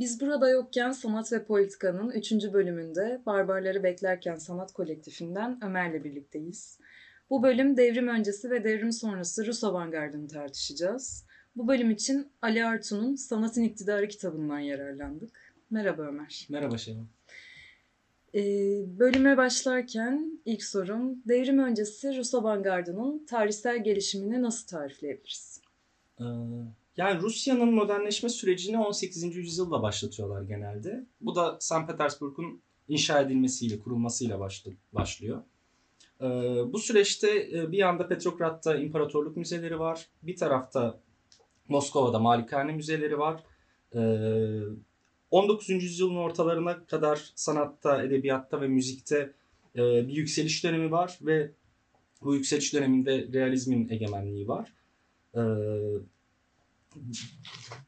Biz burada yokken Sanat ve Politika'nın 3. bölümünde Barbarları Beklerken Sanat Kolektifinden Ömer'le birlikteyiz. Bu bölüm devrim öncesi ve devrim sonrası Rus avantgardını tartışacağız. Bu bölüm için Ali Artun'un Sanatın İktidarı kitabından yararlandık. Merhaba Ömer. Merhaba Şevval. Ee, bölüme başlarken ilk sorum, devrim öncesi Rus avantgardının tarihsel gelişimini nasıl tarifleyebiliriz? Ee, yani Rusya'nın modernleşme sürecini 18. yüzyılda başlatıyorlar genelde. Bu da St. Petersburg'un inşa edilmesiyle, kurulmasıyla başlı, başlıyor. Ee, bu süreçte e, bir yanda Petrograd'da imparatorluk müzeleri var. Bir tarafta Moskova'da malikane müzeleri var. Ee, 19. yüzyılın ortalarına kadar sanatta, edebiyatta ve müzikte e, bir yükseliş dönemi var ve bu yükseliş döneminde realizmin egemenliği var.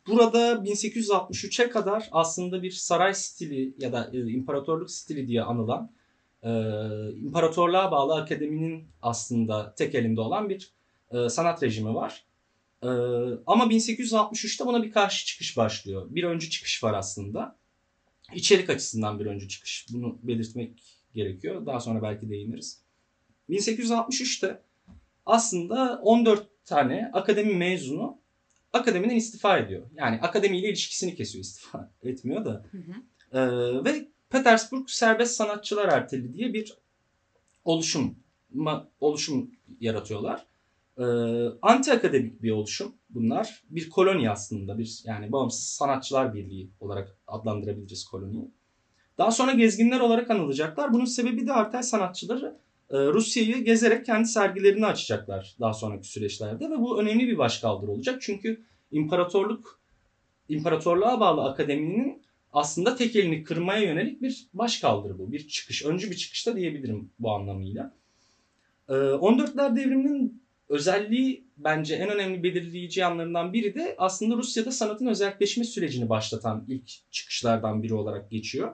Burada 1863'e kadar aslında bir saray stili ya da e, imparatorluk stili diye anılan e, imparatorluğa bağlı akademinin aslında tek elinde olan bir e, sanat rejimi var. E, ama 1863'te buna bir karşı çıkış başlıyor. Bir öncü çıkış var aslında. İçerik açısından bir öncü çıkış. Bunu belirtmek gerekiyor. Daha sonra belki değiniriz. 1863'te aslında 14 tane akademi mezunu akademiden istifa ediyor. Yani akademiyle ilişkisini kesiyor istifa etmiyor da. Hı hı. Ee, ve Petersburg Serbest Sanatçılar Erteli diye bir oluşum oluşum yaratıyorlar. Ee, anti akademik bir oluşum bunlar. Bir koloni aslında bir yani bağımsız sanatçılar birliği olarak adlandırabiliriz koloniyi. Daha sonra gezginler olarak anılacaklar. Bunun sebebi de artel sanatçıları Rusya'yı gezerek kendi sergilerini açacaklar daha sonraki süreçlerde ve bu önemli bir başkaldırı olacak. Çünkü imparatorluk imparatorluğa bağlı akademinin aslında tek elini kırmaya yönelik bir başkaldırı bu. Bir çıkış, öncü bir çıkışta diyebilirim bu anlamıyla. 14'ler devriminin özelliği bence en önemli belirleyici yanlarından biri de aslında Rusya'da sanatın özelleşme sürecini başlatan ilk çıkışlardan biri olarak geçiyor.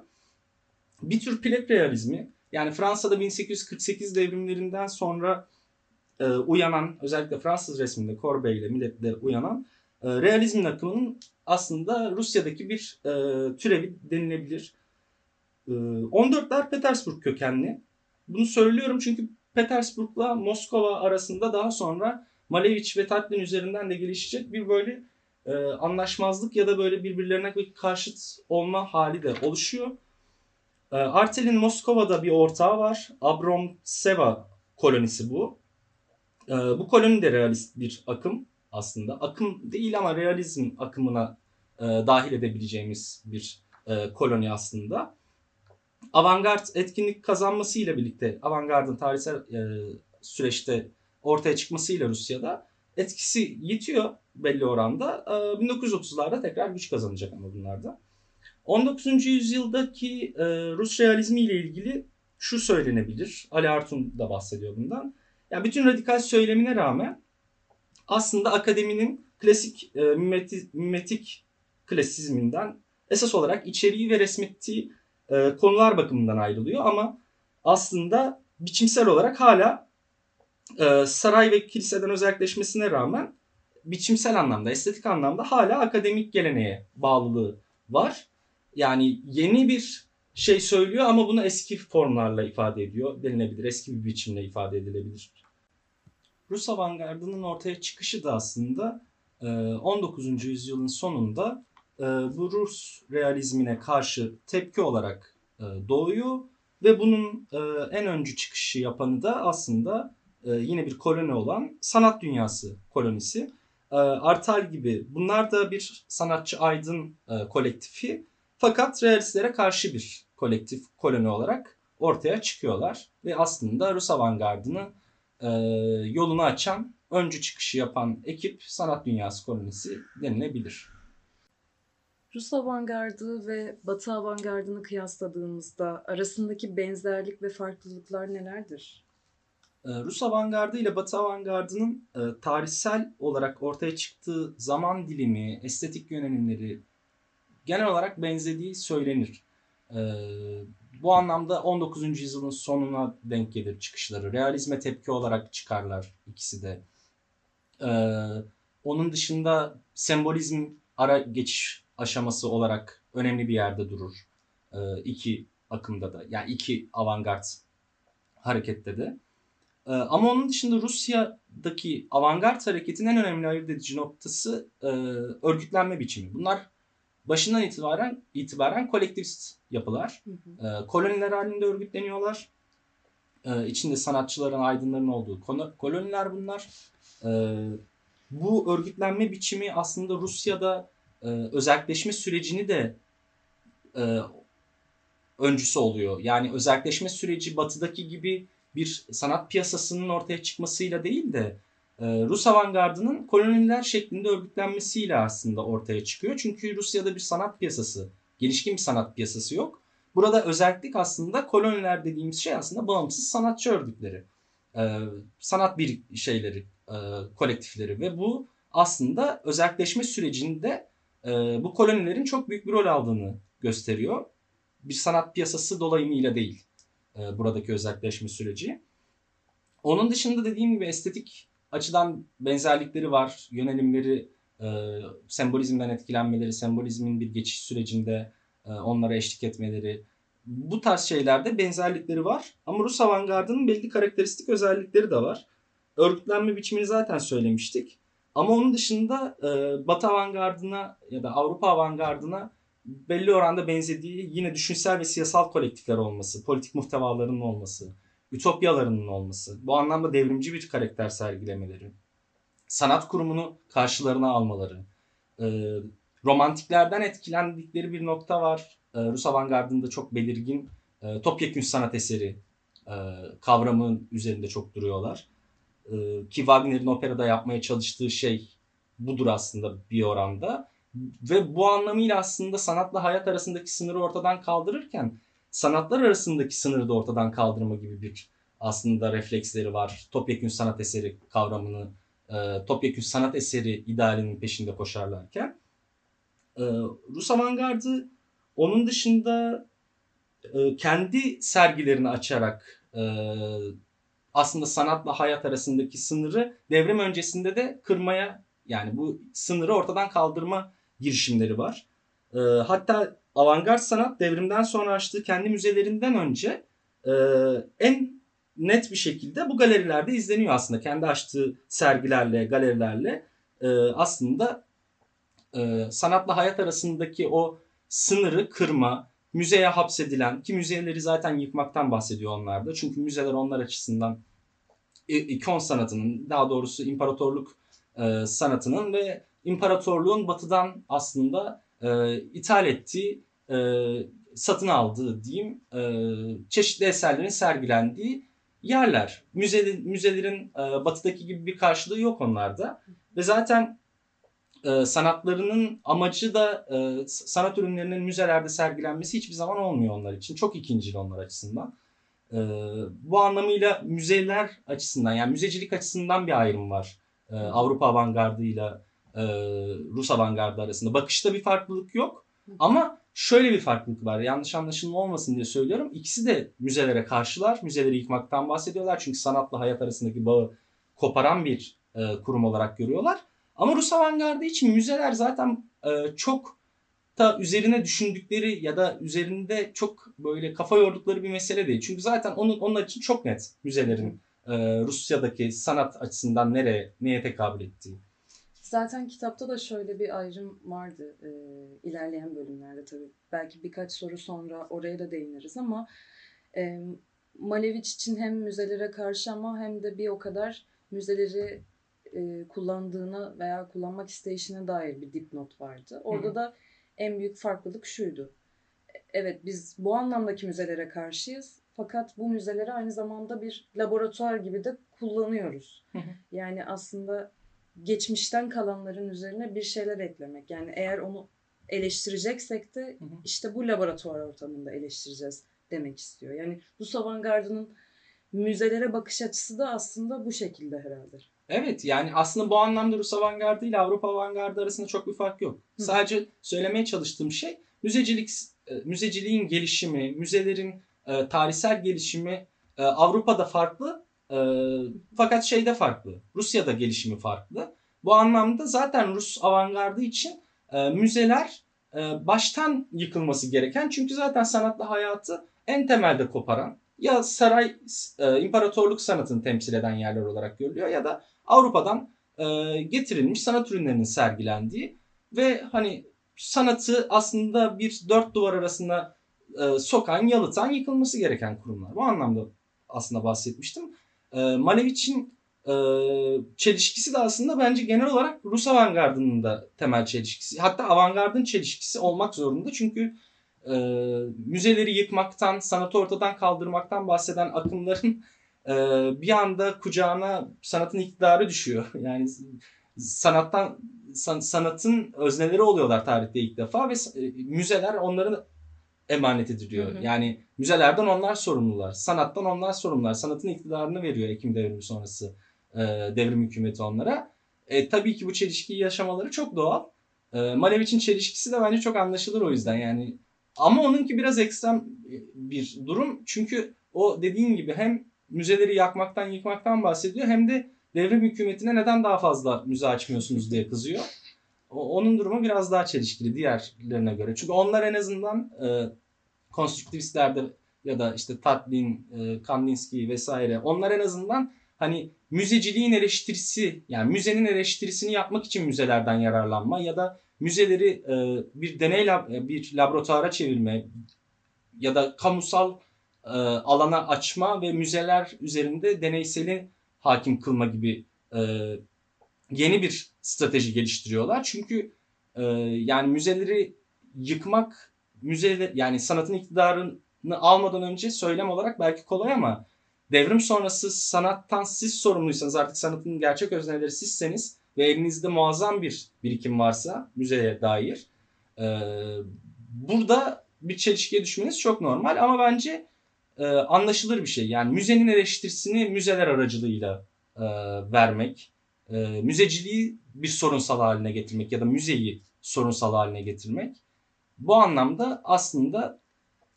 Bir tür plak realizmi yani Fransa'da 1848 devrimlerinden sonra e, uyanan özellikle Fransız resminde Courbet ile milletle uyanan e, realizmin akımının aslında Rusya'daki bir e, türevi denilebilir. E, 14'ler Petersburg kökenli. Bunu söylüyorum çünkü Petersburg'la Moskova arasında daha sonra Malevich ve Tatlin üzerinden de gelişecek bir böyle e, anlaşmazlık ya da böyle birbirlerine bir karşıt olma hali de oluşuyor. E, Artel'in Moskova'da bir ortağı var. Abromseva kolonisi bu. E, bu koloni de realist bir akım aslında. Akım değil ama realizm akımına e, dahil edebileceğimiz bir e, koloni aslında. Avantgard etkinlik kazanmasıyla birlikte, avantgardın tarihsel e, süreçte ortaya çıkmasıyla Rusya'da etkisi yetiyor belli oranda. E, 1930'larda tekrar güç kazanacak ama bunlarda. 19. yüzyıldaki e, Rus realizmi ile ilgili şu söylenebilir. Ali Artun da bahsediyor bundan. Yani bütün radikal söylemine rağmen aslında akademinin klasik e, mimetik, mimetik klasizminden esas olarak içeriği ve resmettiği e, konular bakımından ayrılıyor ama aslında biçimsel olarak hala e, saray ve kiliseden özelleşmesine rağmen biçimsel anlamda, estetik anlamda hala akademik geleneğe bağlılığı var. Yani yeni bir şey söylüyor ama bunu eski formlarla ifade ediyor denilebilir. Eski bir biçimle ifade edilebilir. Rus avantgardının ortaya çıkışı da aslında 19. yüzyılın sonunda bu Rus realizmine karşı tepki olarak doğuyor ve bunun en öncü çıkışı yapanı da aslında yine bir koloni olan sanat dünyası kolonisi. Artal gibi bunlar da bir sanatçı aydın kolektifi fakat realistlere karşı bir kolektif koloni olarak ortaya çıkıyorlar ve aslında Rus avantgardını e, yolunu açan, öncü çıkışı yapan ekip sanat dünyası kolonisi denilebilir. Rus avantgardı ve Batı avantgardını kıyasladığımızda arasındaki benzerlik ve farklılıklar nelerdir? Ee, Rus avantgardı ile Batı avantgardının e, tarihsel olarak ortaya çıktığı zaman dilimi, estetik yönelimleri genel olarak benzediği söylenir. Ee, bu anlamda 19. yüzyılın sonuna denk gelir çıkışları. Realizme tepki olarak çıkarlar ikisi de. Ee, onun dışında sembolizm ara geçiş aşaması olarak önemli bir yerde durur. E, iki akımda da. Yani iki avantgard harekette de. E, ama onun dışında Rusya'daki avantgard hareketin en önemli ayırt edici noktası e, örgütlenme biçimi. Bunlar başından itibaren itibaren kolektivist yapılar. Hı hı. E, koloniler halinde örgütleniyorlar. E, içinde sanatçıların, aydınların olduğu koloniler bunlar. E, bu örgütlenme biçimi aslında Rusya'da e, özelleşme sürecini de e, öncüsü oluyor. Yani özelleşme süreci batıdaki gibi bir sanat piyasasının ortaya çıkmasıyla değil de Rus avantgardının koloniler şeklinde örgütlenmesiyle aslında ortaya çıkıyor. Çünkü Rusya'da bir sanat piyasası, gelişkin bir sanat piyasası yok. Burada özellik aslında koloniler dediğimiz şey aslında bağımsız sanatçı örgütleri. E, sanat bir şeyleri, e, kolektifleri ve bu aslında özelleşme sürecinde e, bu kolonilerin çok büyük bir rol aldığını gösteriyor. Bir sanat piyasası dolayımıyla değil e, buradaki özelleşme süreci. Onun dışında dediğim gibi estetik açıdan benzerlikleri var. Yönelimleri, e, sembolizmden etkilenmeleri, sembolizmin bir geçiş sürecinde e, onlara eşlik etmeleri. Bu tarz şeylerde benzerlikleri var. Ama Rus avantgardının belli karakteristik özellikleri de var. Örgütlenme biçimini zaten söylemiştik. Ama onun dışında e, Batı avantgardına ya da Avrupa avantgardına belli oranda benzediği yine düşünsel ve siyasal kolektifler olması, politik muhtevalarının olması, ütopyalarının olması, bu anlamda devrimci bir karakter sergilemeleri, sanat kurumunu karşılarına almaları, e, romantiklerden etkilendikleri bir nokta var. E, Rus avantgardında çok belirgin e, topyekün sanat eseri e, kavramının üzerinde çok duruyorlar. E, ki Wagner'in operada yapmaya çalıştığı şey budur aslında bir oranda. Ve bu anlamıyla aslında sanatla hayat arasındaki sınırı ortadan kaldırırken sanatlar arasındaki sınırı da ortadan kaldırma gibi bir aslında refleksleri var. Topyekün sanat eseri kavramını, e, topyekün sanat eseri idealinin peşinde koşarlarken. E, Rus avantgardı onun dışında e, kendi sergilerini açarak e, aslında sanatla hayat arasındaki sınırı devrim öncesinde de kırmaya yani bu sınırı ortadan kaldırma girişimleri var. E, hatta avantgard sanat devrimden sonra açtığı kendi müzelerinden önce e, en net bir şekilde bu galerilerde izleniyor aslında. Kendi açtığı sergilerle, galerilerle e, aslında e, sanatla hayat arasındaki o sınırı kırma, müzeye hapsedilen ki müzeleri zaten yıkmaktan bahsediyor onlar da. Çünkü müzeler onlar açısından ikon sanatının daha doğrusu imparatorluk e, sanatının ve imparatorluğun batıdan aslında e, ithal ettiği, e, satın aldığı diyeyim e, çeşitli eserlerin sergilendiği yerler. Müze, müzelerin e, batıdaki gibi bir karşılığı yok onlarda. Ve zaten e, sanatlarının amacı da e, sanat ürünlerinin müzelerde sergilenmesi hiçbir zaman olmuyor onlar için. Çok ikincil onlar açısından. E, bu anlamıyla müzeler açısından yani müzecilik açısından bir ayrım var. E, Avrupa avantgardıyla e, Rus avantgardı arasında. Bakışta bir farklılık yok. Ama şöyle bir farklılık var. Yanlış anlaşılma olmasın diye söylüyorum. İkisi de müzelere karşılar. Müzeleri yıkmaktan bahsediyorlar. Çünkü sanatla hayat arasındaki bağı koparan bir e, kurum olarak görüyorlar. Ama Rus avantgardı için müzeler zaten e, çok da üzerine düşündükleri ya da üzerinde çok böyle kafa yordukları bir mesele değil. Çünkü zaten onun onlar için çok net müzelerin e, Rusya'daki sanat açısından nereye neye tekabül ettiği. Zaten kitapta da şöyle bir ayrım vardı e, ilerleyen bölümlerde tabii. Belki birkaç soru sonra oraya da değiniriz ama e, Malevich için hem müzelere karşı ama hem de bir o kadar müzeleri e, kullandığına veya kullanmak isteyişine dair bir dipnot vardı. Orada Hı da en büyük farklılık şuydu. Evet biz bu anlamdaki müzelere karşıyız. Fakat bu müzeleri aynı zamanda bir laboratuvar gibi de kullanıyoruz. Hı hı. Yani aslında geçmişten kalanların üzerine bir şeyler eklemek. Yani eğer onu eleştireceksek de Hı hı. işte bu laboratuvar ortamında eleştireceğiz demek istiyor. Yani Rus avantgardının müzelere bakış açısı da aslında bu şekilde herhalde. Evet yani aslında bu anlamda Rus avantgardı ile Avrupa avantgardı arasında çok bir fark yok. Hı. Sadece söylemeye çalıştığım şey müzecilik e, müzeciliğin gelişimi, müzelerin e, tarihsel gelişimi e, Avrupa'da farklı e, fakat şeyde farklı. Rusya'da gelişimi farklı. Bu anlamda zaten Rus avantgardı için e, müzeler e, baştan yıkılması gereken çünkü zaten sanatla hayatı en temelde koparan ya saray e, imparatorluk sanatını temsil eden yerler olarak görülüyor ya da Avrupa'dan e, getirilmiş sanat ürünlerinin sergilendiği ve hani sanatı aslında bir dört duvar arasında e, sokan, yalıtan, yıkılması gereken kurumlar. Bu anlamda aslında bahsetmiştim. E, Malevich'in e, çelişkisi de aslında bence genel olarak Rus avantgardının da temel çelişkisi. Hatta avantgardın çelişkisi olmak zorunda. Çünkü e, müzeleri yıkmaktan, sanatı ortadan kaldırmaktan bahseden akımların e, bir anda kucağına sanatın iktidarı düşüyor. Yani sanattan san, sanatın özneleri oluyorlar tarihte ilk defa ve e, müzeler onların emanet ediliyor. Hı hı. Yani müzelerden onlar sorumlular. Sanattan onlar sorumlular. Sanatın iktidarını veriyor Ekim devrimi sonrası e, devrim hükümeti onlara. E, tabii ki bu çelişkiyi yaşamaları çok doğal. E, Malevich'in çelişkisi de bence çok anlaşılır o yüzden yani. Ama onunki biraz ekstrem bir durum. Çünkü o dediğin gibi hem müzeleri yakmaktan yıkmaktan bahsediyor hem de devrim hükümetine neden daha fazla müze açmıyorsunuz diye kızıyor. Onun durumu biraz daha çelişkili diğerlerine göre. Çünkü onlar en azından e, konstruktivistlerde ya da işte Tatlin, e, Kandinsky vesaire onlar en azından hani müzeciliğin eleştirisi yani müzenin eleştirisini yapmak için müzelerden yararlanma ya da müzeleri e, bir deney lab, e, bir laboratuvara çevirme ya da kamusal e, alana açma ve müzeler üzerinde deneyseli hakim kılma gibi e, yeni bir strateji geliştiriyorlar. Çünkü e, yani müzeleri yıkmak müze yani sanatın iktidarını almadan önce söylem olarak belki kolay ama devrim sonrası sanattan siz sorumluysanız artık sanatın gerçek özneleri sizseniz ve elinizde muazzam bir birikim varsa müzeye dair e, burada bir çelişkiye düşmeniz çok normal ama bence e, anlaşılır bir şey. Yani müzenin eleştirisini müzeler aracılığıyla e, vermek, e, müzeciliği bir sorunsal haline getirmek ya da müzeyi sorunsal haline getirmek bu anlamda aslında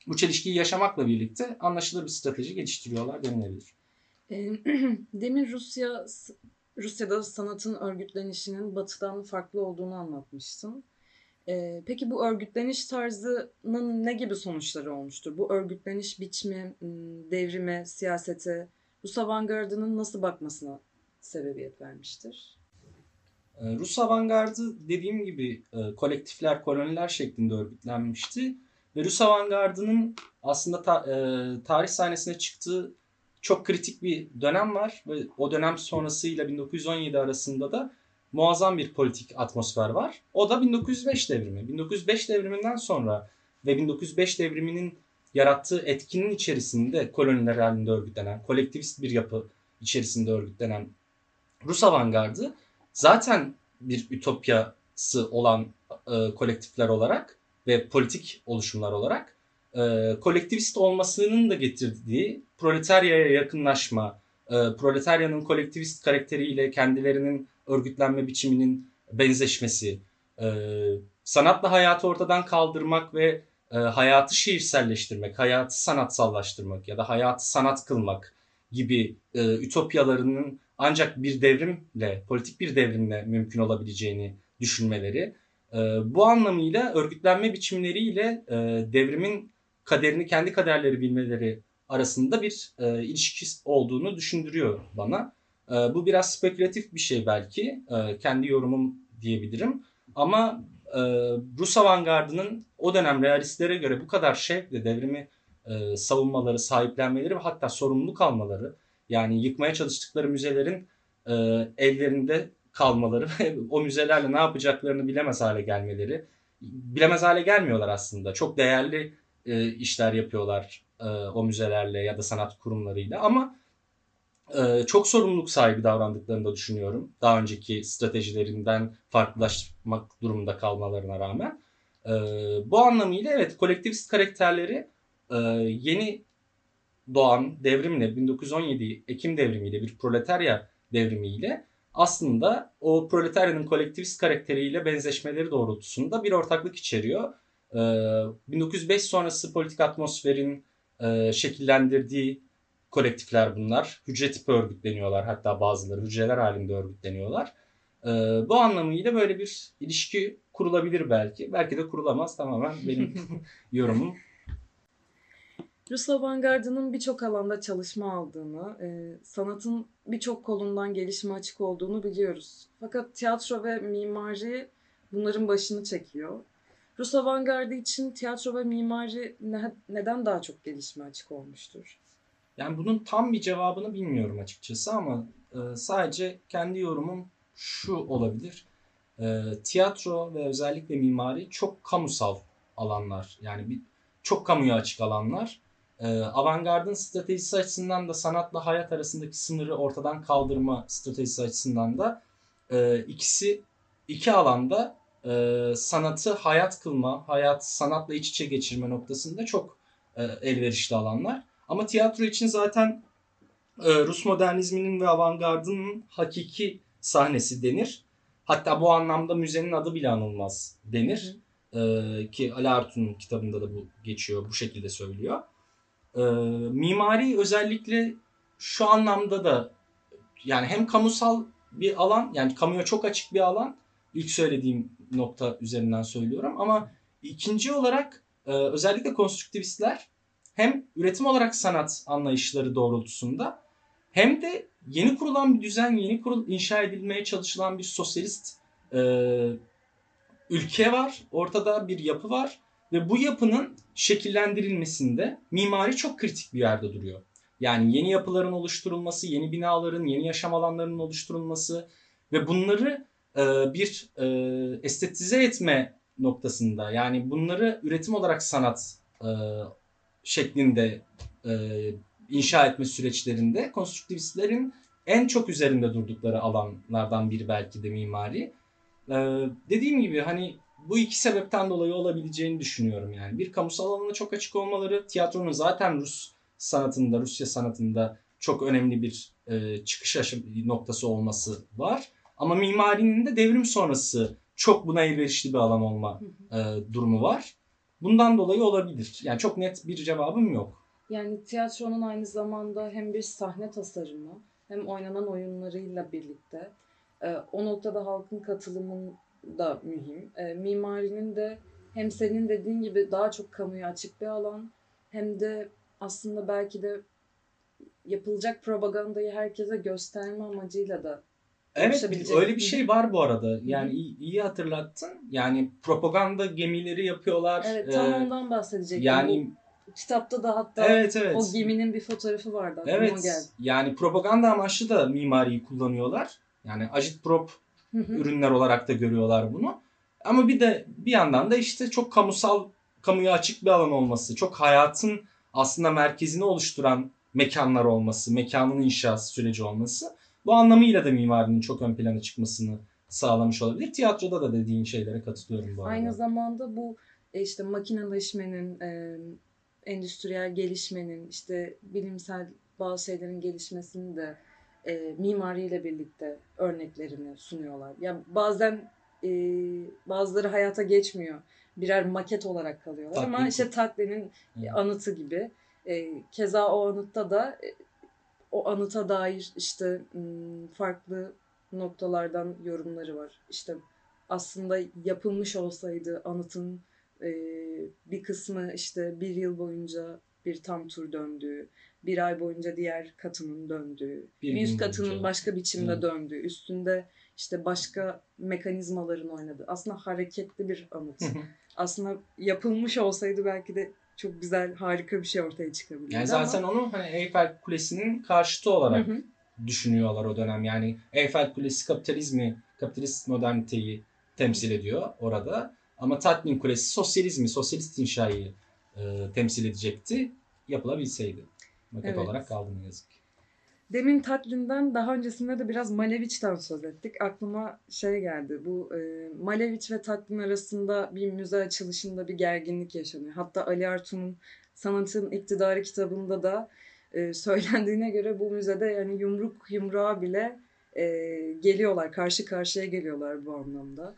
bu çelişkiyi yaşamakla birlikte anlaşılır bir strateji geliştiriyorlar denilebilir. E, Demin Rusya Rusya'da sanatın örgütlenişinin batıdan farklı olduğunu anlatmıştın. E, peki bu örgütleniş tarzının ne gibi sonuçları olmuştur? Bu örgütleniş biçimi, devrime, siyasete, Rus avantgardının nasıl bakmasına sebebiyet vermiştir? Rus avantgardı dediğim gibi kolektifler, koloniler şeklinde örgütlenmişti. Ve Rus avantgardının aslında e, tarih sahnesine çıktığı çok kritik bir dönem var. Ve o dönem sonrasıyla 1917 arasında da muazzam bir politik atmosfer var. O da 1905 devrimi. 1905 devriminden sonra ve 1905 devriminin yarattığı etkinin içerisinde koloniler halinde örgütlenen, kolektivist bir yapı içerisinde örgütlenen Rus avantgardı. Zaten bir ütopyası olan e, kolektifler olarak ve politik oluşumlar olarak e, kolektivist olmasının da getirdiği proletaryaya yakınlaşma, e, proletaryanın kolektivist karakteriyle kendilerinin örgütlenme biçiminin benzeşmesi, e, sanatla hayatı ortadan kaldırmak ve e, hayatı şiirselleştirmek, hayatı sanatsallaştırmak ya da hayatı sanat kılmak gibi e, ütopyalarının ancak bir devrimle, politik bir devrimle mümkün olabileceğini düşünmeleri. E, bu anlamıyla örgütlenme biçimleriyle e, devrimin kaderini, kendi kaderleri bilmeleri arasında bir e, ilişki olduğunu düşündürüyor bana. E, bu biraz spekülatif bir şey belki, e, kendi yorumum diyebilirim. Ama e, Rus avantgardının o dönem realistlere göre bu kadar şevkle devrimi e, savunmaları, sahiplenmeleri ve hatta sorumluluk almaları, yani yıkmaya çalıştıkları müzelerin e, ellerinde kalmaları ve o müzelerle ne yapacaklarını bilemez hale gelmeleri. Bilemez hale gelmiyorlar aslında. Çok değerli e, işler yapıyorlar e, o müzelerle ya da sanat kurumlarıyla ama e, çok sorumluluk sahibi davrandıklarını da düşünüyorum. Daha önceki stratejilerinden farklılaşmak durumunda kalmalarına rağmen. E, bu anlamıyla evet kolektivist karakterleri e, yeni doğan devrimle 1917 Ekim devrimiyle bir proletarya devrimiyle aslında o proletaryanın kolektivist karakteriyle benzeşmeleri doğrultusunda bir ortaklık içeriyor. Ee, 1905 sonrası politik atmosferin e, şekillendirdiği kolektifler bunlar. Hücre tipi örgütleniyorlar hatta bazıları hücreler halinde örgütleniyorlar. Ee, bu anlamıyla böyle bir ilişki kurulabilir belki. Belki de kurulamaz. Tamamen benim yorumum. Rus avantgardının birçok alanda çalışma aldığını, e, sanatın birçok kolundan gelişime açık olduğunu biliyoruz. Fakat tiyatro ve mimari bunların başını çekiyor. Rus avantgardı için tiyatro ve mimari ne- neden daha çok gelişime açık olmuştur? Yani bunun tam bir cevabını bilmiyorum açıkçası ama e, sadece kendi yorumum şu olabilir. E, tiyatro ve özellikle mimari çok kamusal alanlar. Yani bir, çok kamuya açık alanlar. E, avantgardın stratejisi açısından da sanatla hayat arasındaki sınırı ortadan kaldırma stratejisi açısından da e, ikisi iki alanda e, sanatı hayat kılma, hayat sanatla iç içe geçirme noktasında çok e, elverişli alanlar. Ama tiyatro için zaten e, Rus modernizminin ve avantgardının hakiki sahnesi denir. Hatta bu anlamda müzenin adı bile anılmaz denir. E, ki Ali Artun'un kitabında da bu geçiyor, bu şekilde söylüyor. E, mimari özellikle şu anlamda da yani hem kamusal bir alan, yani kamuya çok açık bir alan. İlk söylediğim nokta üzerinden söylüyorum ama ikinci olarak e, özellikle konstruktivistler hem üretim olarak sanat anlayışları doğrultusunda hem de yeni kurulan bir düzen, yeni kurul inşa edilmeye çalışılan bir sosyalist e, ülke var. Ortada bir yapı var ve bu yapının şekillendirilmesinde mimari çok kritik bir yerde duruyor. Yani yeni yapıların oluşturulması, yeni binaların, yeni yaşam alanlarının oluşturulması ve bunları e, bir e, estetize etme noktasında yani bunları üretim olarak sanat e, şeklinde e, inşa etme süreçlerinde konstruktivistlerin en çok üzerinde durdukları alanlardan biri belki de mimari. E, dediğim gibi hani bu iki sebepten dolayı olabileceğini düşünüyorum yani. Bir kamusal alana çok açık olmaları, tiyatronun zaten Rus sanatında, Rusya sanatında çok önemli bir e, çıkış noktası olması var. Ama mimarinin de devrim sonrası çok buna elverişli bir alan olma e, durumu var. Bundan dolayı olabilir. Yani çok net bir cevabım yok. Yani tiyatronun aynı zamanda hem bir sahne tasarımı hem oynanan oyunlarıyla birlikte e, o noktada halkın katılımı da mühim. E, mimarinin de hem senin dediğin gibi daha çok kamuya açık bir alan hem de aslında belki de yapılacak propagandayı herkese gösterme amacıyla da Evet öyle bir şey var bu arada. Yani iyi, iyi hatırlattın. Yani propaganda gemileri yapıyorlar. evet tam Ee, ondan bahsedecektim. yani Bu kitapta da hatta evet evet. o geminin bir fotoğrafı vardı. Evet. geldi. Yani propaganda amaçlı da mimariyi kullanıyorlar. Yani agitprop Hı hı. ürünler olarak da görüyorlar bunu. Ama bir de bir yandan da işte çok kamusal, kamuya açık bir alan olması, çok hayatın aslında merkezini oluşturan mekanlar olması, mekanın inşası süreci olması bu anlamıyla da mimarinin çok ön plana çıkmasını sağlamış olabilir. Tiyatroda da dediğin şeylere katılıyorum bu arada. Aynı zamanda bu e, işte makineleşmenin, e, endüstriyel gelişmenin, işte bilimsel bazı şeylerin gelişmesini de e, mimariyle birlikte örneklerini sunuyorlar. Ya bazen e, bazıları hayata geçmiyor. Birer maket olarak kalıyorlar ama Taklid. işte Takli'nin Evet. anıtı gibi. E, keza o anıtta da e, o anıta dair işte m, farklı noktalardan yorumları var. İşte aslında yapılmış olsaydı anıtın e, bir kısmı işte bir yıl boyunca bir tam tur döndüğü, bir ay boyunca diğer katının döndüğü, Bir bir üst katının boyunca. başka biçimde Evet. döndüğü, üstünde işte başka mekanizmaların oynadığı. Aslında hareketli bir anıt. aslında yapılmış olsaydı belki de çok güzel, harika bir şey ortaya çıkabilirdi. Yani ama- zaten onu hani Eyfel Kulesi'nin karşıtı olarak Hı hı. düşünüyorlar o dönem. Yani Eyfel Kulesi kapitalizmi, kapitalist moderniteyi temsil ediyor orada. Ama Tatmin Kulesi sosyalizmi, sosyalist inşayı e, temsil edecekti. Yapılabilseydi. Maket Evet. olarak kaldı ne yazık ki. Demin Tatlin'den daha öncesinde de biraz Maleviç'ten söz ettik. Aklıma şey geldi. Bu e, Maleviç ve Tatlin arasında bir müze açılışında bir gerginlik yaşanıyor. Hatta Ali Artun'un Sanatın İktidarı kitabında da e, söylendiğine göre bu müzede yani yumruk yumruğa bile e, geliyorlar. Karşı karşıya geliyorlar bu anlamda.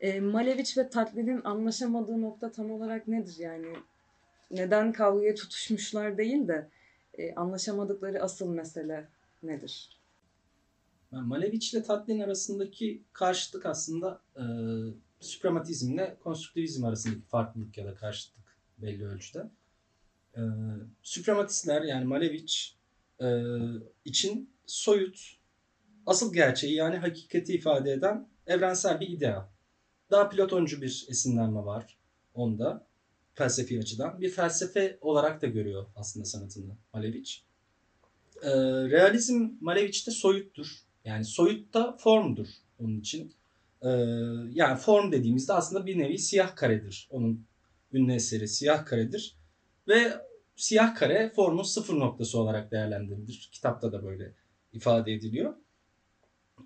E, Maleviç ve Tatlin'in anlaşamadığı nokta tam olarak nedir? Yani neden kavgaya tutuşmuşlar değil de e, anlaşamadıkları asıl mesele nedir? Maleviç ile Tatlin arasındaki karşıtlık aslında e, süprematizmle konstruktivizm arasındaki farklılık ya da karşıtlık belli ölçüde. Ee, süprematistler yani Malevich e, için soyut, asıl gerçeği yani hakikati ifade eden evrensel bir ideal. Daha platoncu bir esinlenme var onda felsefi açıdan. Bir felsefe olarak da görüyor aslında sanatını Malevich. Ee, realizm Malevich'te soyuttur. Yani soyut da formdur onun için. Ee, yani form dediğimizde aslında bir nevi siyah karedir. Onun ünlü eseri siyah karedir. Ve siyah kare formun sıfır noktası olarak değerlendirilir. Kitapta da böyle ifade ediliyor.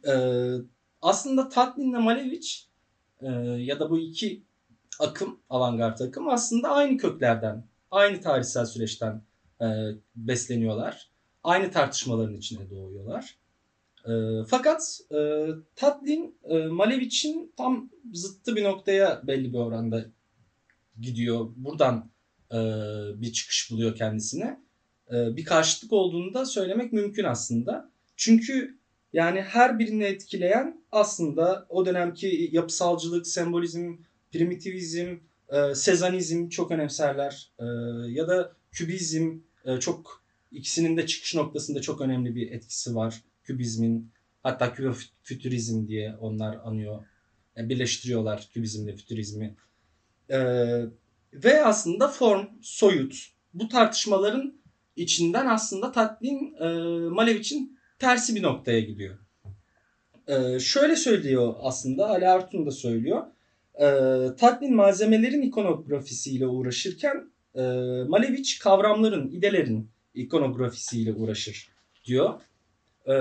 Ee, aslında Tatlin'le Malevich e, ya da bu iki akım, avantgard akım aslında aynı köklerden, aynı tarihsel süreçten e, besleniyorlar. Aynı tartışmaların içine doğuyorlar. E, fakat e, Tatlin e, Malevich'in tam zıttı bir noktaya belli bir oranda gidiyor. Buradan e, bir çıkış buluyor kendisine. E, bir karşıtlık olduğunu da söylemek mümkün aslında. Çünkü yani her birini etkileyen aslında o dönemki yapısalcılık, sembolizm, primitivizm, e, sezanizm çok önemserler. E, ya da kübizm e, çok ikisinin de çıkış noktasında çok önemli bir etkisi var. Kübizmin hatta küböfütürizm diye onlar anıyor. Yani birleştiriyorlar kübizmle fütürizmi. E, ve aslında form, soyut bu tartışmaların içinden aslında Tatlin e, Malevich'in tersi bir noktaya gidiyor. E, şöyle söylüyor aslında Ali Artun da söylüyor. E, Tatlin malzemelerin ikonografisiyle uğraşırken e, Malevich kavramların, idelerin ikonografisiyle uğraşır diyor. E,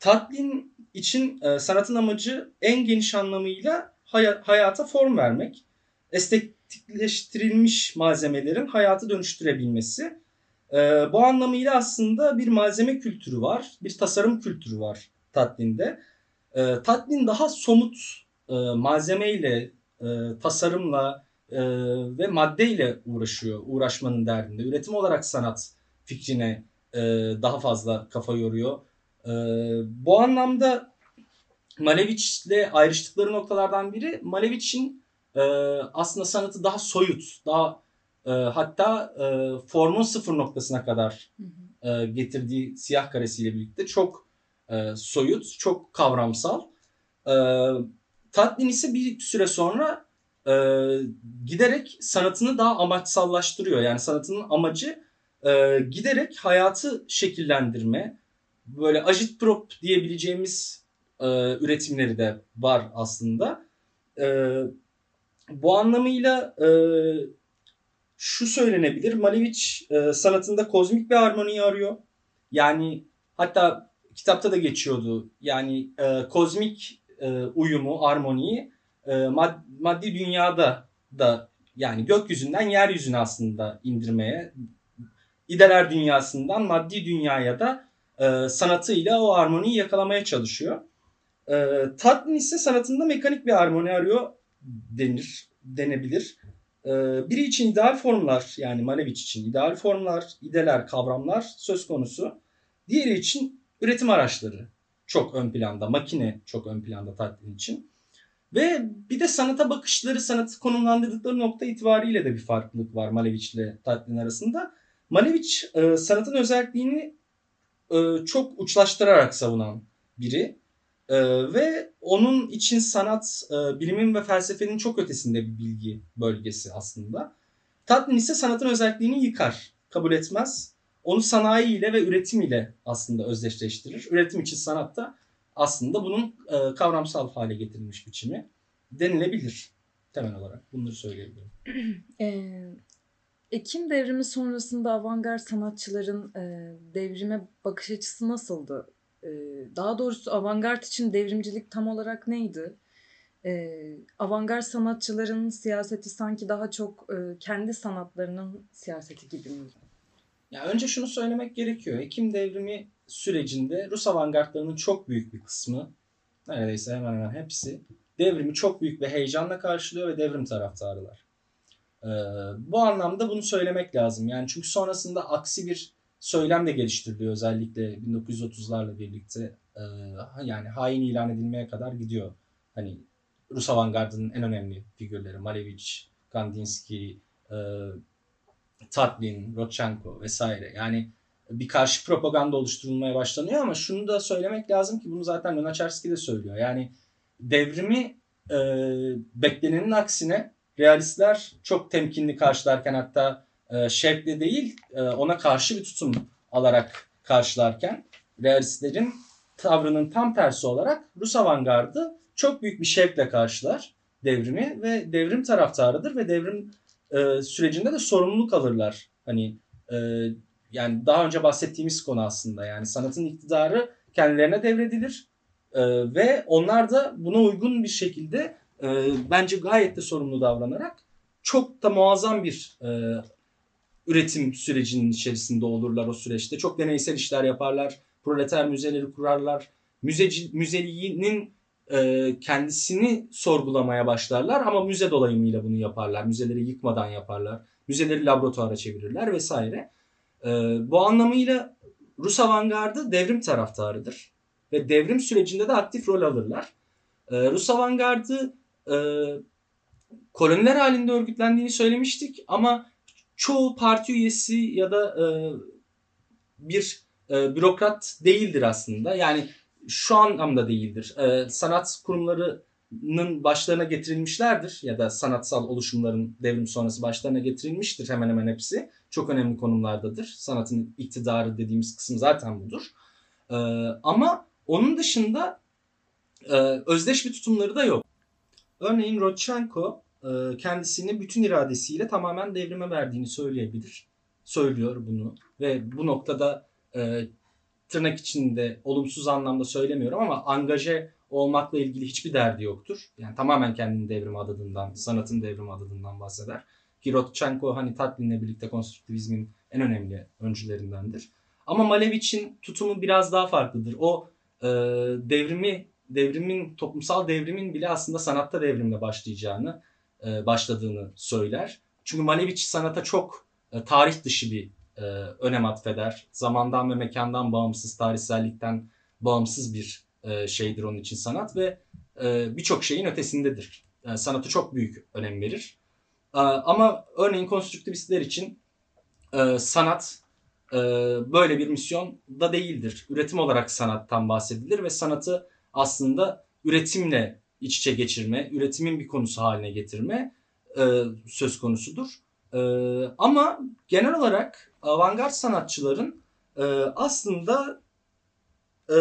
Tatlin için e, sanatın amacı en geniş anlamıyla hay- hayata form vermek estetikleştirilmiş malzemelerin hayatı dönüştürebilmesi. E, bu anlamıyla aslında bir malzeme kültürü var, bir tasarım kültürü var Tatlin'de. E, Tatlin daha somut e, malzemeyle, e, tasarımla e, ve maddeyle uğraşıyor, uğraşmanın derdinde. Üretim olarak sanat fikrine e, daha fazla kafa yoruyor. E, bu anlamda Malevich'le ayrıştıkları noktalardan biri Malevich'in e, aslında sanatı daha soyut, daha e, hatta e, formun sıfır noktasına kadar e, getirdiği siyah karesiyle birlikte çok e, soyut, çok kavramsal. E, Tatlin ise bir süre sonra e, giderek sanatını daha amaçsallaştırıyor. Yani sanatının amacı e, giderek hayatı şekillendirme, böyle agitprop diyebileceğimiz e, üretimleri de var aslında. E, bu anlamıyla e, şu söylenebilir. Malevich e, sanatında kozmik bir harmoniyi arıyor. Yani hatta kitapta da geçiyordu. Yani e, kozmik e, uyumu, armoniyi e, mad- maddi dünyada da yani gökyüzünden yeryüzüne aslında indirmeye, ideler dünyasından maddi dünyaya da e, sanatıyla o armoniyi yakalamaya çalışıyor. E, Tatlin ise sanatında mekanik bir armoni arıyor denir, denebilir. E, biri için ideal formlar yani Malevich için ideal formlar, ideler, kavramlar söz konusu. Diğeri için üretim araçları çok ön planda, makine çok ön planda Tatlin için. Ve bir de sanata bakışları, sanatı konumlandırdıkları nokta itibariyle de bir farklılık var Malevich ile Tatlin arasında. Malevich e, sanatın özelliğini e, çok uçlaştırarak savunan biri. E, ve onun için sanat, bilimin ve felsefenin çok ötesinde bir bilgi bölgesi aslında. Tatlin ise sanatın özelliğini yıkar, kabul etmez. Onu sanayi ile ve üretim ile aslında özdeşleştirir. Üretim için sanatta aslında bunun e, kavramsal hale getirilmiş biçimi denilebilir temel olarak. Bunları söyleyebilirim. Ee, Ekim devrimi sonrasında avantgard sanatçıların e, devrime bakış açısı nasıldı? E, daha doğrusu avantgard için devrimcilik tam olarak neydi? E, avantgard sanatçıların siyaseti sanki daha çok e, kendi sanatlarının siyaseti gibi mi? Ya önce şunu söylemek gerekiyor. Ekim devrimi sürecinde Rus avantgardlarının çok büyük bir kısmı, neredeyse hemen hemen hepsi devrimi çok büyük bir heyecanla karşılıyor ve devrim taraftarılar. Ee, bu anlamda bunu söylemek lazım. Yani çünkü sonrasında aksi bir söylem de geliştiriliyor özellikle 1930'larla birlikte. Ee, yani hain ilan edilmeye kadar gidiyor. Hani Rus avantgardının en önemli figürleri. Malevich, Kandinsky, e, Tatlin, Rodchenko vesaire. Yani bir karşı propaganda oluşturulmaya başlanıyor ama şunu da söylemek lazım ki bunu zaten Lunacharsky de söylüyor. Yani devrimi e, beklenenin aksine realistler çok temkinli karşılarken hatta e, şevkle değil e, ona karşı bir tutum alarak karşılarken realistlerin tavrının tam tersi olarak Rus avantgardı çok büyük bir şevkle karşılar devrimi ve devrim taraftarıdır ve devrim e, sürecinde de sorumluluk alırlar. Hani e, yani daha önce bahsettiğimiz konu aslında yani sanatın iktidarı kendilerine devredilir e, ve onlar da buna uygun bir şekilde e, bence gayet de sorumlu davranarak çok da muazzam bir e, üretim sürecinin içerisinde olurlar o süreçte. Çok deneysel işler yaparlar, proleter müzeleri kurarlar. Müzeci, müzeliğinin e, kendisini sorgulamaya başlarlar ama müze dolayımıyla bunu yaparlar. Müzeleri yıkmadan yaparlar. Müzeleri laboratuvara çevirirler vesaire. E, bu anlamıyla Rus avantgardı devrim taraftarıdır. Ve devrim sürecinde de aktif rol alırlar. E, Rus avantgardı e, koloniler halinde örgütlendiğini söylemiştik ama çoğu parti üyesi ya da e, bir e, bürokrat değildir aslında. Yani şu anlamda değildir. E, sanat kurumlarının başlarına getirilmişlerdir ya da sanatsal oluşumların devrim sonrası başlarına getirilmiştir hemen hemen hepsi. Çok önemli konumlardadır. Sanatın iktidarı dediğimiz kısım zaten budur. E, ama onun dışında e, özdeş bir tutumları da yok. Örneğin Rodchenko e, kendisini bütün iradesiyle tamamen devrime verdiğini söyleyebilir. Söylüyor bunu ve bu noktada e, tırnak içinde olumsuz anlamda söylemiyorum ama angaje olmakla ilgili hiçbir derdi yoktur. Yani tamamen kendini devrime adadığından, sanatın devrime adadığından bahseder. Ki Rodchenko hani Tatlin'le birlikte konstruktivizmin en önemli öncülerindendir. Ama Malevich'in tutumu biraz daha farklıdır. O e, devrimi, devrimin, toplumsal devrimin bile aslında sanatta devrimle başlayacağını, e, başladığını söyler. Çünkü Malevich sanata çok e, tarih dışı bir e, önem atfeder. Zamandan ve mekandan bağımsız, tarihsellikten bağımsız bir e, şeydir onun için sanat ve e, birçok şeyin ötesindedir. E, sanatı çok büyük önem verir. E, ama örneğin konstruktivistler için e, sanat e, böyle bir misyon da değildir. Üretim olarak sanattan bahsedilir ve sanatı aslında üretimle iç içe geçirme, üretimin bir konusu haline getirme e, söz konusudur. E, ama genel olarak avantgard sanatçıların e, aslında e,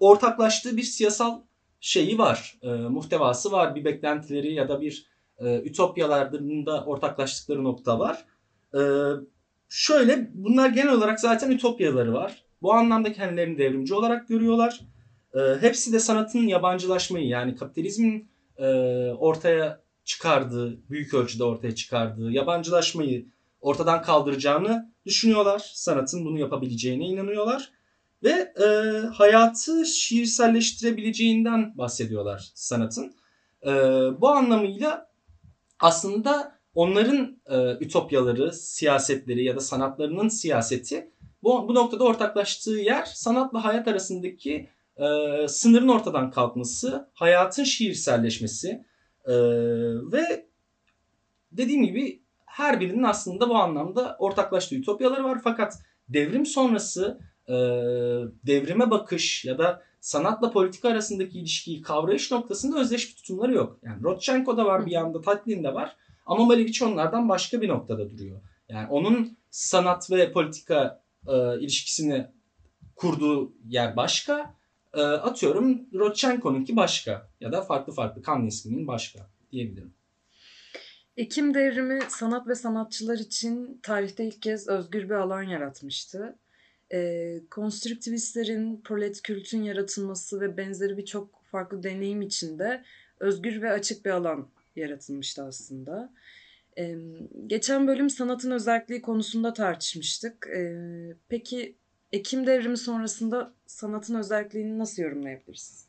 ortaklaştığı bir siyasal şeyi var, e, muhtevası var, bir beklentileri ya da bir e, ütopyalarında ortaklaştıkları nokta var. E, şöyle, bunlar genel olarak zaten ütopyaları var. Bu anlamda kendilerini devrimci olarak görüyorlar. E, hepsi de sanatın yabancılaşmayı yani kapitalizmin e, ortaya çıkardığı, büyük ölçüde ortaya çıkardığı yabancılaşmayı ortadan kaldıracağını düşünüyorlar. Sanatın bunu yapabileceğine inanıyorlar. Ve e, hayatı şiirselleştirebileceğinden bahsediyorlar sanatın. E, bu anlamıyla aslında onların e, ütopyaları, siyasetleri ya da sanatlarının siyaseti bu, bu noktada ortaklaştığı yer sanatla hayat arasındaki e, sınırın ortadan kalkması, hayatın şiirselleşmesi e, ve dediğim gibi her birinin aslında bu anlamda ortaklaştığı ütopyaları var. Fakat devrim sonrası e, devrime bakış ya da sanatla politika arasındaki ilişkiyi kavrayış noktasında özdeş bir tutumları yok. Yani Rodchenko'da var bir yanda, Tatlin'de var. Ama Malevich onlardan başka bir noktada duruyor. Yani onun sanat ve politika e, ilişkisini kurduğu yer başka. E, atıyorum Rodchenko'nunki başka ya da farklı farklı Kandinsky'nin başka diyebilirim. Ekim devrimi sanat ve sanatçılar için tarihte ilk kez özgür bir alan yaratmıştı. Ee, konstruktivistlerin prolet kültün yaratılması ve benzeri birçok farklı deneyim içinde özgür ve açık bir alan yaratılmıştı aslında. Ee, geçen bölüm sanatın özelliği konusunda tartışmıştık. Ee, peki Ekim devrimi sonrasında sanatın özelliğini nasıl yorumlayabiliriz?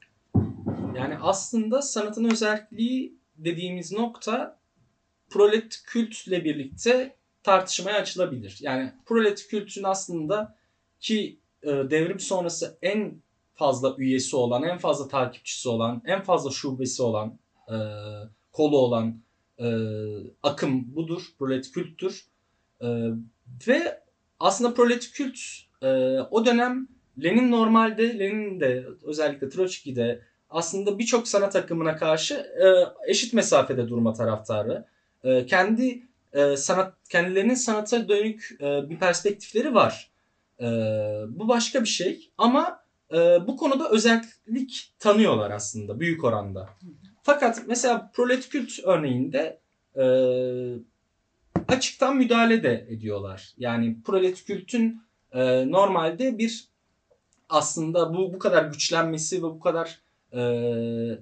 Yani aslında sanatın özelliği dediğimiz nokta prolet kültle birlikte tartışmaya açılabilir. Yani prolet kültün aslında ki e, devrim sonrası en fazla üyesi olan, en fazla takipçisi olan, en fazla şubesi olan e, kolu olan e, akım budur. Proletkültür. E, ve aslında proletkült e, o dönem Lenin normalde, Lenin de özellikle Troçki'de aslında birçok sanat akımına karşı e, eşit mesafede durma taraftarı. E, kendi e, sanat kendilerinin sanata dönük e, bir perspektifleri var. E, bu başka bir şey ama e, bu konuda özellik tanıyorlar aslında büyük oranda. Fakat mesela proletkült örneğinde e, açıktan müdahale de ediyorlar. Yani proletkültün e, normalde bir aslında bu bu kadar güçlenmesi ve bu kadar e,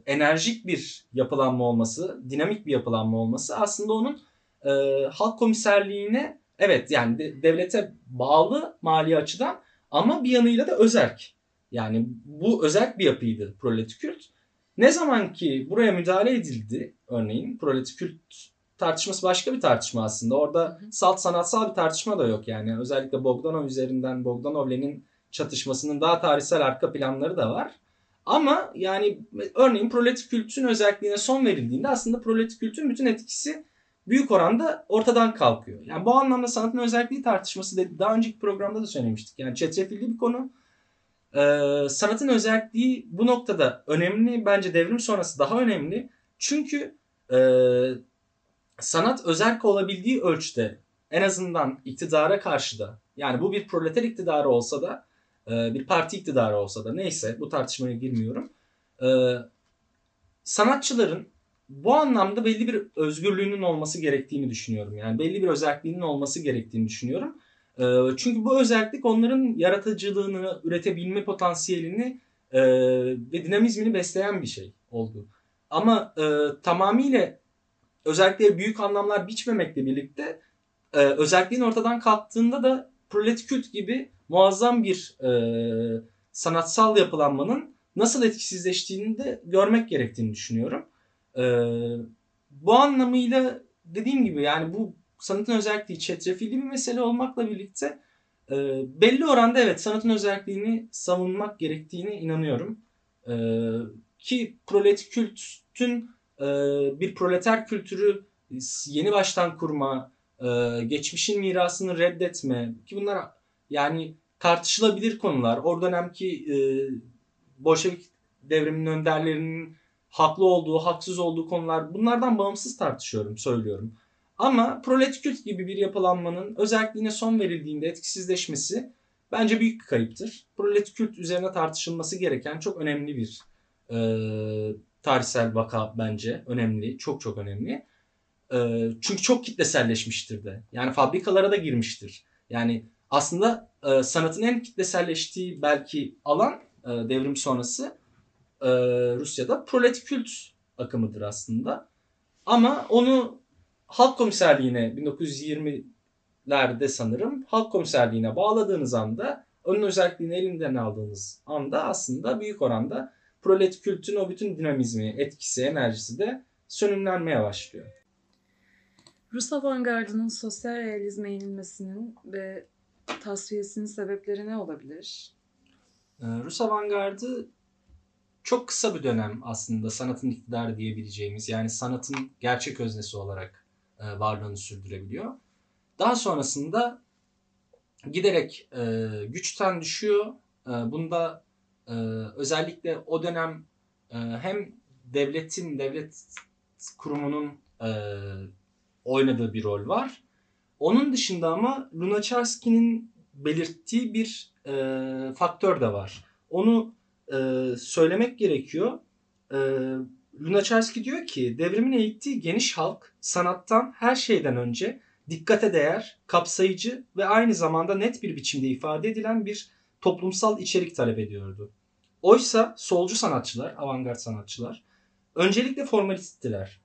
enerjik bir yapılanma olması, dinamik bir yapılanma olması aslında onun e, halk komiserliğine evet yani de, devlete bağlı mali açıdan ama bir yanıyla da özerk. Yani bu özerk bir yapıydı proletkült. Ne zaman ki buraya müdahale edildi örneğin proletkült tartışması başka bir tartışma aslında. Orada salt sanatsal bir tartışma da yok yani. Özellikle Bogdanov üzerinden Bogdanov Lenin çatışmasının daha tarihsel arka planları da var. Ama yani örneğin proletkültün özelliğine son verildiğinde aslında proletkültün bütün etkisi büyük oranda ortadan kalkıyor. Yani bu anlamda sanatın özelliği tartışması da daha önceki programda da söylemiştik. Yani çetrefilli bir konu. Ee, sanatın özelliği bu noktada önemli. Bence devrim sonrası daha önemli. Çünkü e, sanat özerk olabildiği ölçüde en azından iktidara karşı da yani bu bir proleter iktidarı olsa da e, bir parti iktidarı olsa da neyse bu tartışmaya girmiyorum. E, sanatçıların bu anlamda belli bir özgürlüğünün olması gerektiğini düşünüyorum. Yani belli bir özelliğinin olması gerektiğini düşünüyorum. E, çünkü bu özellik onların yaratıcılığını, üretebilme potansiyelini ve dinamizmini besleyen bir şey oldu. Ama tamamıyla özellikle büyük anlamlar biçmemekle birlikte özelliğin ortadan kalktığında da proletkült gibi muazzam bir e, sanatsal yapılanmanın nasıl etkisizleştiğini de görmek gerektiğini düşünüyorum. E, bu anlamıyla dediğim gibi yani bu sanatın özelliği çetrefilli bir mesele olmakla birlikte e, belli oranda evet sanatın özelliğini savunmak gerektiğine inanıyorum. E, ki proletkültün e, bir proleter kültürü yeni baştan kurma, e, geçmişin mirasını reddetme ki bunlar yani tartışılabilir konular. O dönemki e, Bolşevik devriminin önderlerinin haklı olduğu, haksız olduğu konular bunlardan bağımsız tartışıyorum, söylüyorum. Ama proletkült gibi bir yapılanmanın özelliğine son verildiğinde etkisizleşmesi bence büyük bir kayıptır. Proletkült üzerine tartışılması gereken çok önemli bir e, tarihsel vaka bence. Önemli, çok çok önemli. E, çünkü çok kitleselleşmiştir de. Yani fabrikalara da girmiştir. Yani aslında e, sanatın en kitleselleştiği belki alan e, devrim sonrası e, Rusya'da proletkült akımıdır aslında. Ama onu halk komiserliğine 1920'lerde sanırım halk komiserliğine bağladığınız anda onun özelliğini elinden aldığınız anda aslında büyük oranda proletkültün o bütün dinamizmi, etkisi, enerjisi de sönümlenmeye başlıyor. Rus avantgardının sosyal realizme eğilmesinin ve tasfiyesinin sebepleri ne olabilir? Ee, Rus avantgardı çok kısa bir dönem aslında sanatın iktidarı diyebileceğimiz yani sanatın gerçek öznesi olarak e, varlığını sürdürebiliyor. Daha sonrasında giderek e, güçten düşüyor. E, bunda özellikle o dönem hem devletin, devlet kurumunun oynadığı bir rol var. Onun dışında ama Lunacharsky'nin belirttiği bir e, faktör de var. Onu e, söylemek gerekiyor. E, Lunacharsky diyor ki devrimin eğittiği geniş halk sanattan her şeyden önce dikkate değer, kapsayıcı ve aynı zamanda net bir biçimde ifade edilen bir toplumsal içerik talep ediyordu. Oysa solcu sanatçılar, avantgard sanatçılar öncelikle formalisttiler.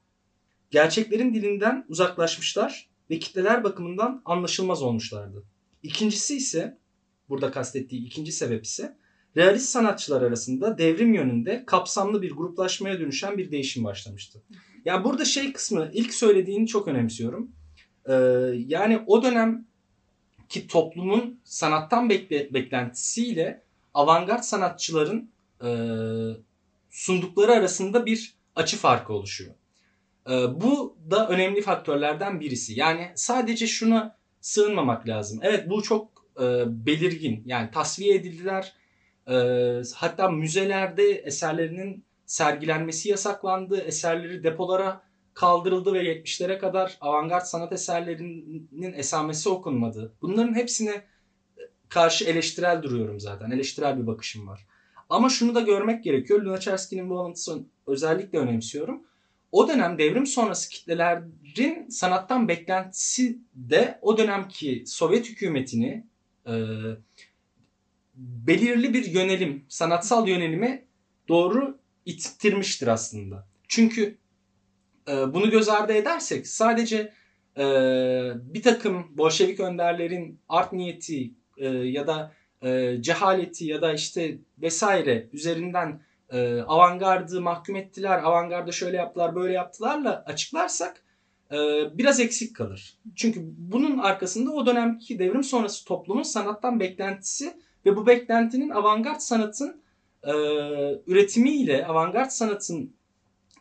Gerçeklerin dilinden uzaklaşmışlar ve kitleler bakımından anlaşılmaz olmuşlardı. İkincisi ise burada kastettiği ikinci sebep ise realist sanatçılar arasında devrim yönünde kapsamlı bir gruplaşmaya dönüşen bir değişim başlamıştı. Ya burada şey kısmı ilk söylediğini çok önemsiyorum. Ee, yani o dönem ki toplumun sanattan bekle, beklentisiyle avantgard sanatçıların e, sundukları arasında bir açı farkı oluşuyor. Ee, bu da önemli faktörlerden birisi. Yani sadece şuna sığınmamak lazım. Evet bu çok e, belirgin. Yani tasfiye edildiler. E, hatta müzelerde eserlerinin sergilenmesi yasaklandı. Eserleri depolara kaldırıldı ve 70'lere kadar avantgard sanat eserlerinin esamesi okunmadı. Bunların hepsine karşı eleştirel duruyorum zaten. Eleştirel bir bakışım var. Ama şunu da görmek gerekiyor. Lunacharsky'nin bu alıntısını özellikle önemsiyorum. O dönem devrim sonrası kitlelerin sanattan beklentisi de o dönemki Sovyet hükümetini e, belirli bir yönelim, sanatsal yönelime doğru ittirmiştir aslında. Çünkü e, bunu göz ardı edersek sadece e, bir takım Bolşevik önderlerin art niyeti e, ya da e, cehaleti ya da işte vesaire üzerinden e, avantgardı mahkum ettiler, avantgarda şöyle yaptılar, böyle yaptılarla açıklarsak e, biraz eksik kalır. Çünkü bunun arkasında o dönemki devrim sonrası toplumun sanattan beklentisi ve bu beklentinin avantgard sanatın e, üretimiyle, avantgard sanatın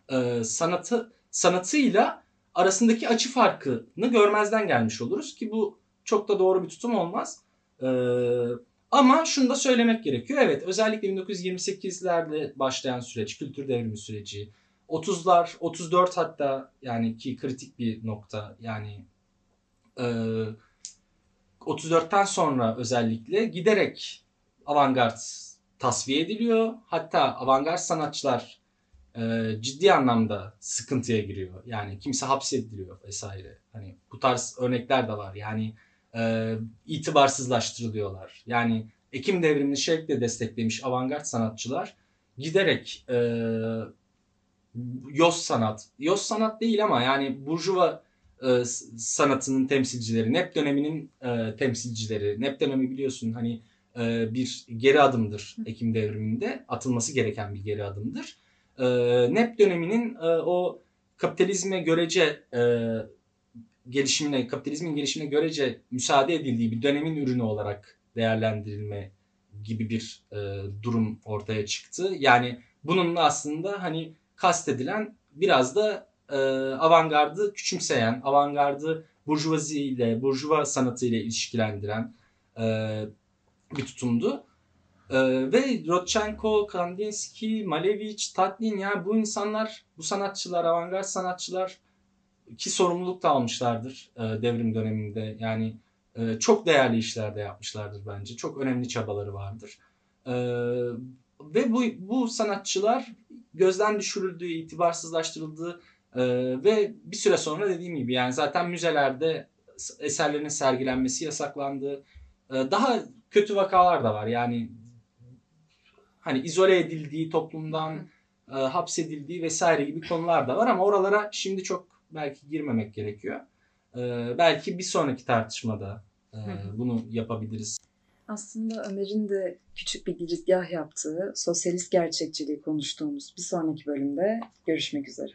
e, sanatı sanatıyla arasındaki açı farkını görmezden gelmiş oluruz ki bu çok da doğru bir tutum olmaz. Ee, ama şunu da söylemek gerekiyor. Evet özellikle 1928'lerde başlayan süreç, kültür devrimi süreci, 30'lar, 34 hatta yani ki kritik bir nokta yani e, 34'ten sonra özellikle giderek avantgard tasfiye ediliyor. Hatta avantgard sanatçılar e, ciddi anlamda sıkıntıya giriyor. Yani kimse hapsediliyor vesaire. Hani bu tarz örnekler de var. Yani e, itibarsızlaştırılıyorlar. Yani Ekim devrimini şevkle desteklemiş avantgard sanatçılar giderek e, yoz sanat, yoz sanat değil ama yani burjuva e, sanatının temsilcileri, NEP döneminin e, temsilcileri. NEP dönemi biliyorsun hani e, bir geri adımdır Ekim devriminde. Atılması gereken bir geri adımdır. E, NEP döneminin e, o kapitalizme görece e, gelişimine, kapitalizmin gelişimine görece müsaade edildiği bir dönemin ürünü olarak değerlendirilme gibi bir e, durum ortaya çıktı. Yani bununla aslında hani kastedilen biraz da e, avantgardı küçümseyen, avantgardı burjuvazi ile, burjuva sanatı ile ilişkilendiren e, bir tutumdu. E, ve Rodchenko, Kandinsky, Malevich, Tatlin yani bu insanlar, bu sanatçılar, avantgard sanatçılar ki sorumluluk da almışlardır e, devrim döneminde. Yani e, çok değerli işler de yapmışlardır bence. Çok önemli çabaları vardır. E, ve bu, bu sanatçılar gözden düşürüldü, itibarsızlaştırıldı e, ve bir süre sonra dediğim gibi yani zaten müzelerde eserlerin sergilenmesi yasaklandı. E, daha kötü vakalar da var. Yani hani izole edildiği toplumdan e, hapsedildiği vesaire gibi konular da var ama oralara şimdi çok belki girmemek gerekiyor. E, belki bir sonraki tartışmada e, bunu yapabiliriz. Aslında Ömer'in de küçük bir girizgah yaptığı sosyalist gerçekçiliği konuştuğumuz bir sonraki bölümde görüşmek üzere.